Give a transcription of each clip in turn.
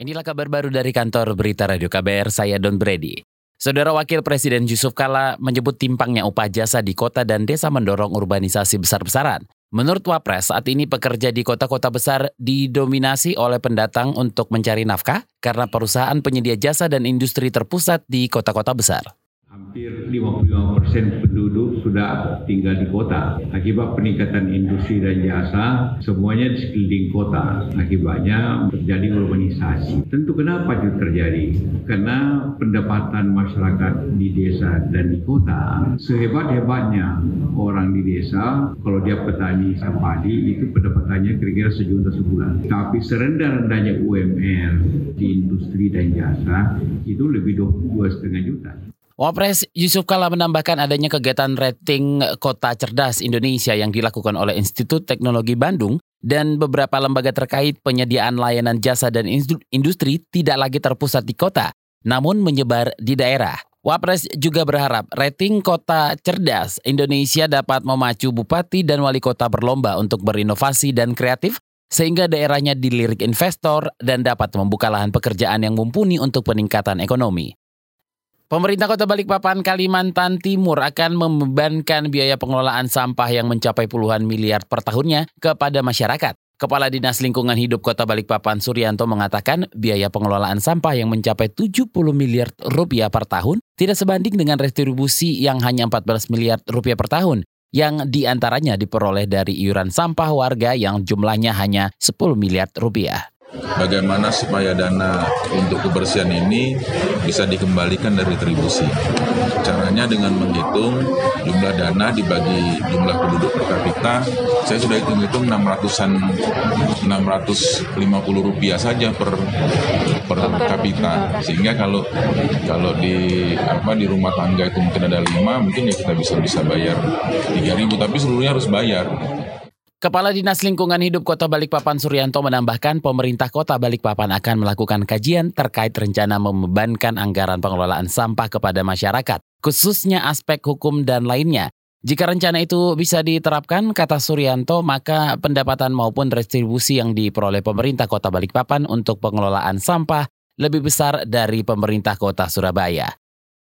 Inilah kabar baru dari kantor berita Radio KBR, saya Don Brady. Saudara Wakil Presiden Yusuf Kala menyebut timpangnya upah jasa di kota dan desa mendorong urbanisasi besar-besaran. Menurut Wapres, saat ini pekerja di kota-kota besar didominasi oleh pendatang untuk mencari nafkah karena perusahaan penyedia jasa dan industri terpusat di kota-kota besar. Hampir 55 persen penduduk sudah tinggal di kota. Akibat peningkatan industri dan jasa, semuanya di sekeliling kota. Akibatnya terjadi urbanisasi. Tentu kenapa itu terjadi? Karena pendapatan masyarakat di desa dan di kota, sehebat-hebatnya orang di desa, kalau dia petani padi, itu pendapatannya kira-kira sejuta sebulan. Tapi serendah-rendahnya UMR di industri dan jasa, itu lebih dua setengah juta. Wapres Yusuf Kala menambahkan adanya kegiatan rating kota cerdas Indonesia yang dilakukan oleh Institut Teknologi Bandung dan beberapa lembaga terkait penyediaan layanan jasa dan industri tidak lagi terpusat di kota, namun menyebar di daerah. Wapres juga berharap rating kota cerdas Indonesia dapat memacu bupati dan wali kota berlomba untuk berinovasi dan kreatif sehingga daerahnya dilirik investor dan dapat membuka lahan pekerjaan yang mumpuni untuk peningkatan ekonomi. Pemerintah Kota Balikpapan, Kalimantan Timur akan membebankan biaya pengelolaan sampah yang mencapai puluhan miliar per tahunnya kepada masyarakat. Kepala Dinas Lingkungan Hidup Kota Balikpapan Suryanto mengatakan biaya pengelolaan sampah yang mencapai 70 miliar rupiah per tahun tidak sebanding dengan retribusi yang hanya 14 miliar rupiah per tahun yang di antaranya diperoleh dari iuran sampah warga yang jumlahnya hanya 10 miliar rupiah bagaimana supaya dana untuk kebersihan ini bisa dikembalikan dari retribusi. Caranya dengan menghitung jumlah dana dibagi jumlah penduduk per kapita, saya sudah hitung-hitung 600-an 650 rupiah saja per per kapita. Sehingga kalau kalau di apa di rumah tangga itu mungkin ada lima, mungkin ya kita bisa bisa bayar 3000 tapi seluruhnya harus bayar. Kepala Dinas Lingkungan Hidup Kota Balikpapan Suryanto menambahkan pemerintah Kota Balikpapan akan melakukan kajian terkait rencana membebankan anggaran pengelolaan sampah kepada masyarakat, khususnya aspek hukum dan lainnya. Jika rencana itu bisa diterapkan, kata Suryanto, maka pendapatan maupun retribusi yang diperoleh pemerintah Kota Balikpapan untuk pengelolaan sampah lebih besar dari pemerintah Kota Surabaya.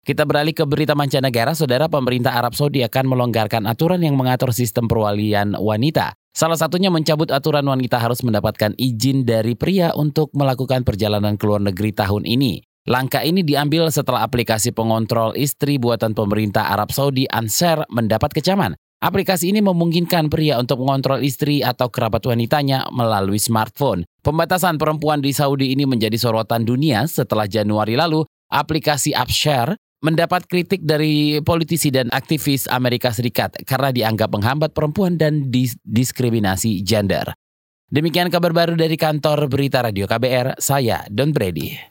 Kita beralih ke berita mancanegara, saudara pemerintah Arab Saudi akan melonggarkan aturan yang mengatur sistem perwalian wanita. Salah satunya mencabut aturan wanita harus mendapatkan izin dari pria untuk melakukan perjalanan ke luar negeri tahun ini. Langkah ini diambil setelah aplikasi pengontrol istri buatan pemerintah Arab Saudi Ansar mendapat kecaman. Aplikasi ini memungkinkan pria untuk mengontrol istri atau kerabat wanitanya melalui smartphone. Pembatasan perempuan di Saudi ini menjadi sorotan dunia setelah Januari lalu aplikasi Upshare mendapat kritik dari politisi dan aktivis Amerika Serikat karena dianggap menghambat perempuan dan diskriminasi gender. Demikian kabar baru dari kantor Berita Radio KBR, saya Don Brady.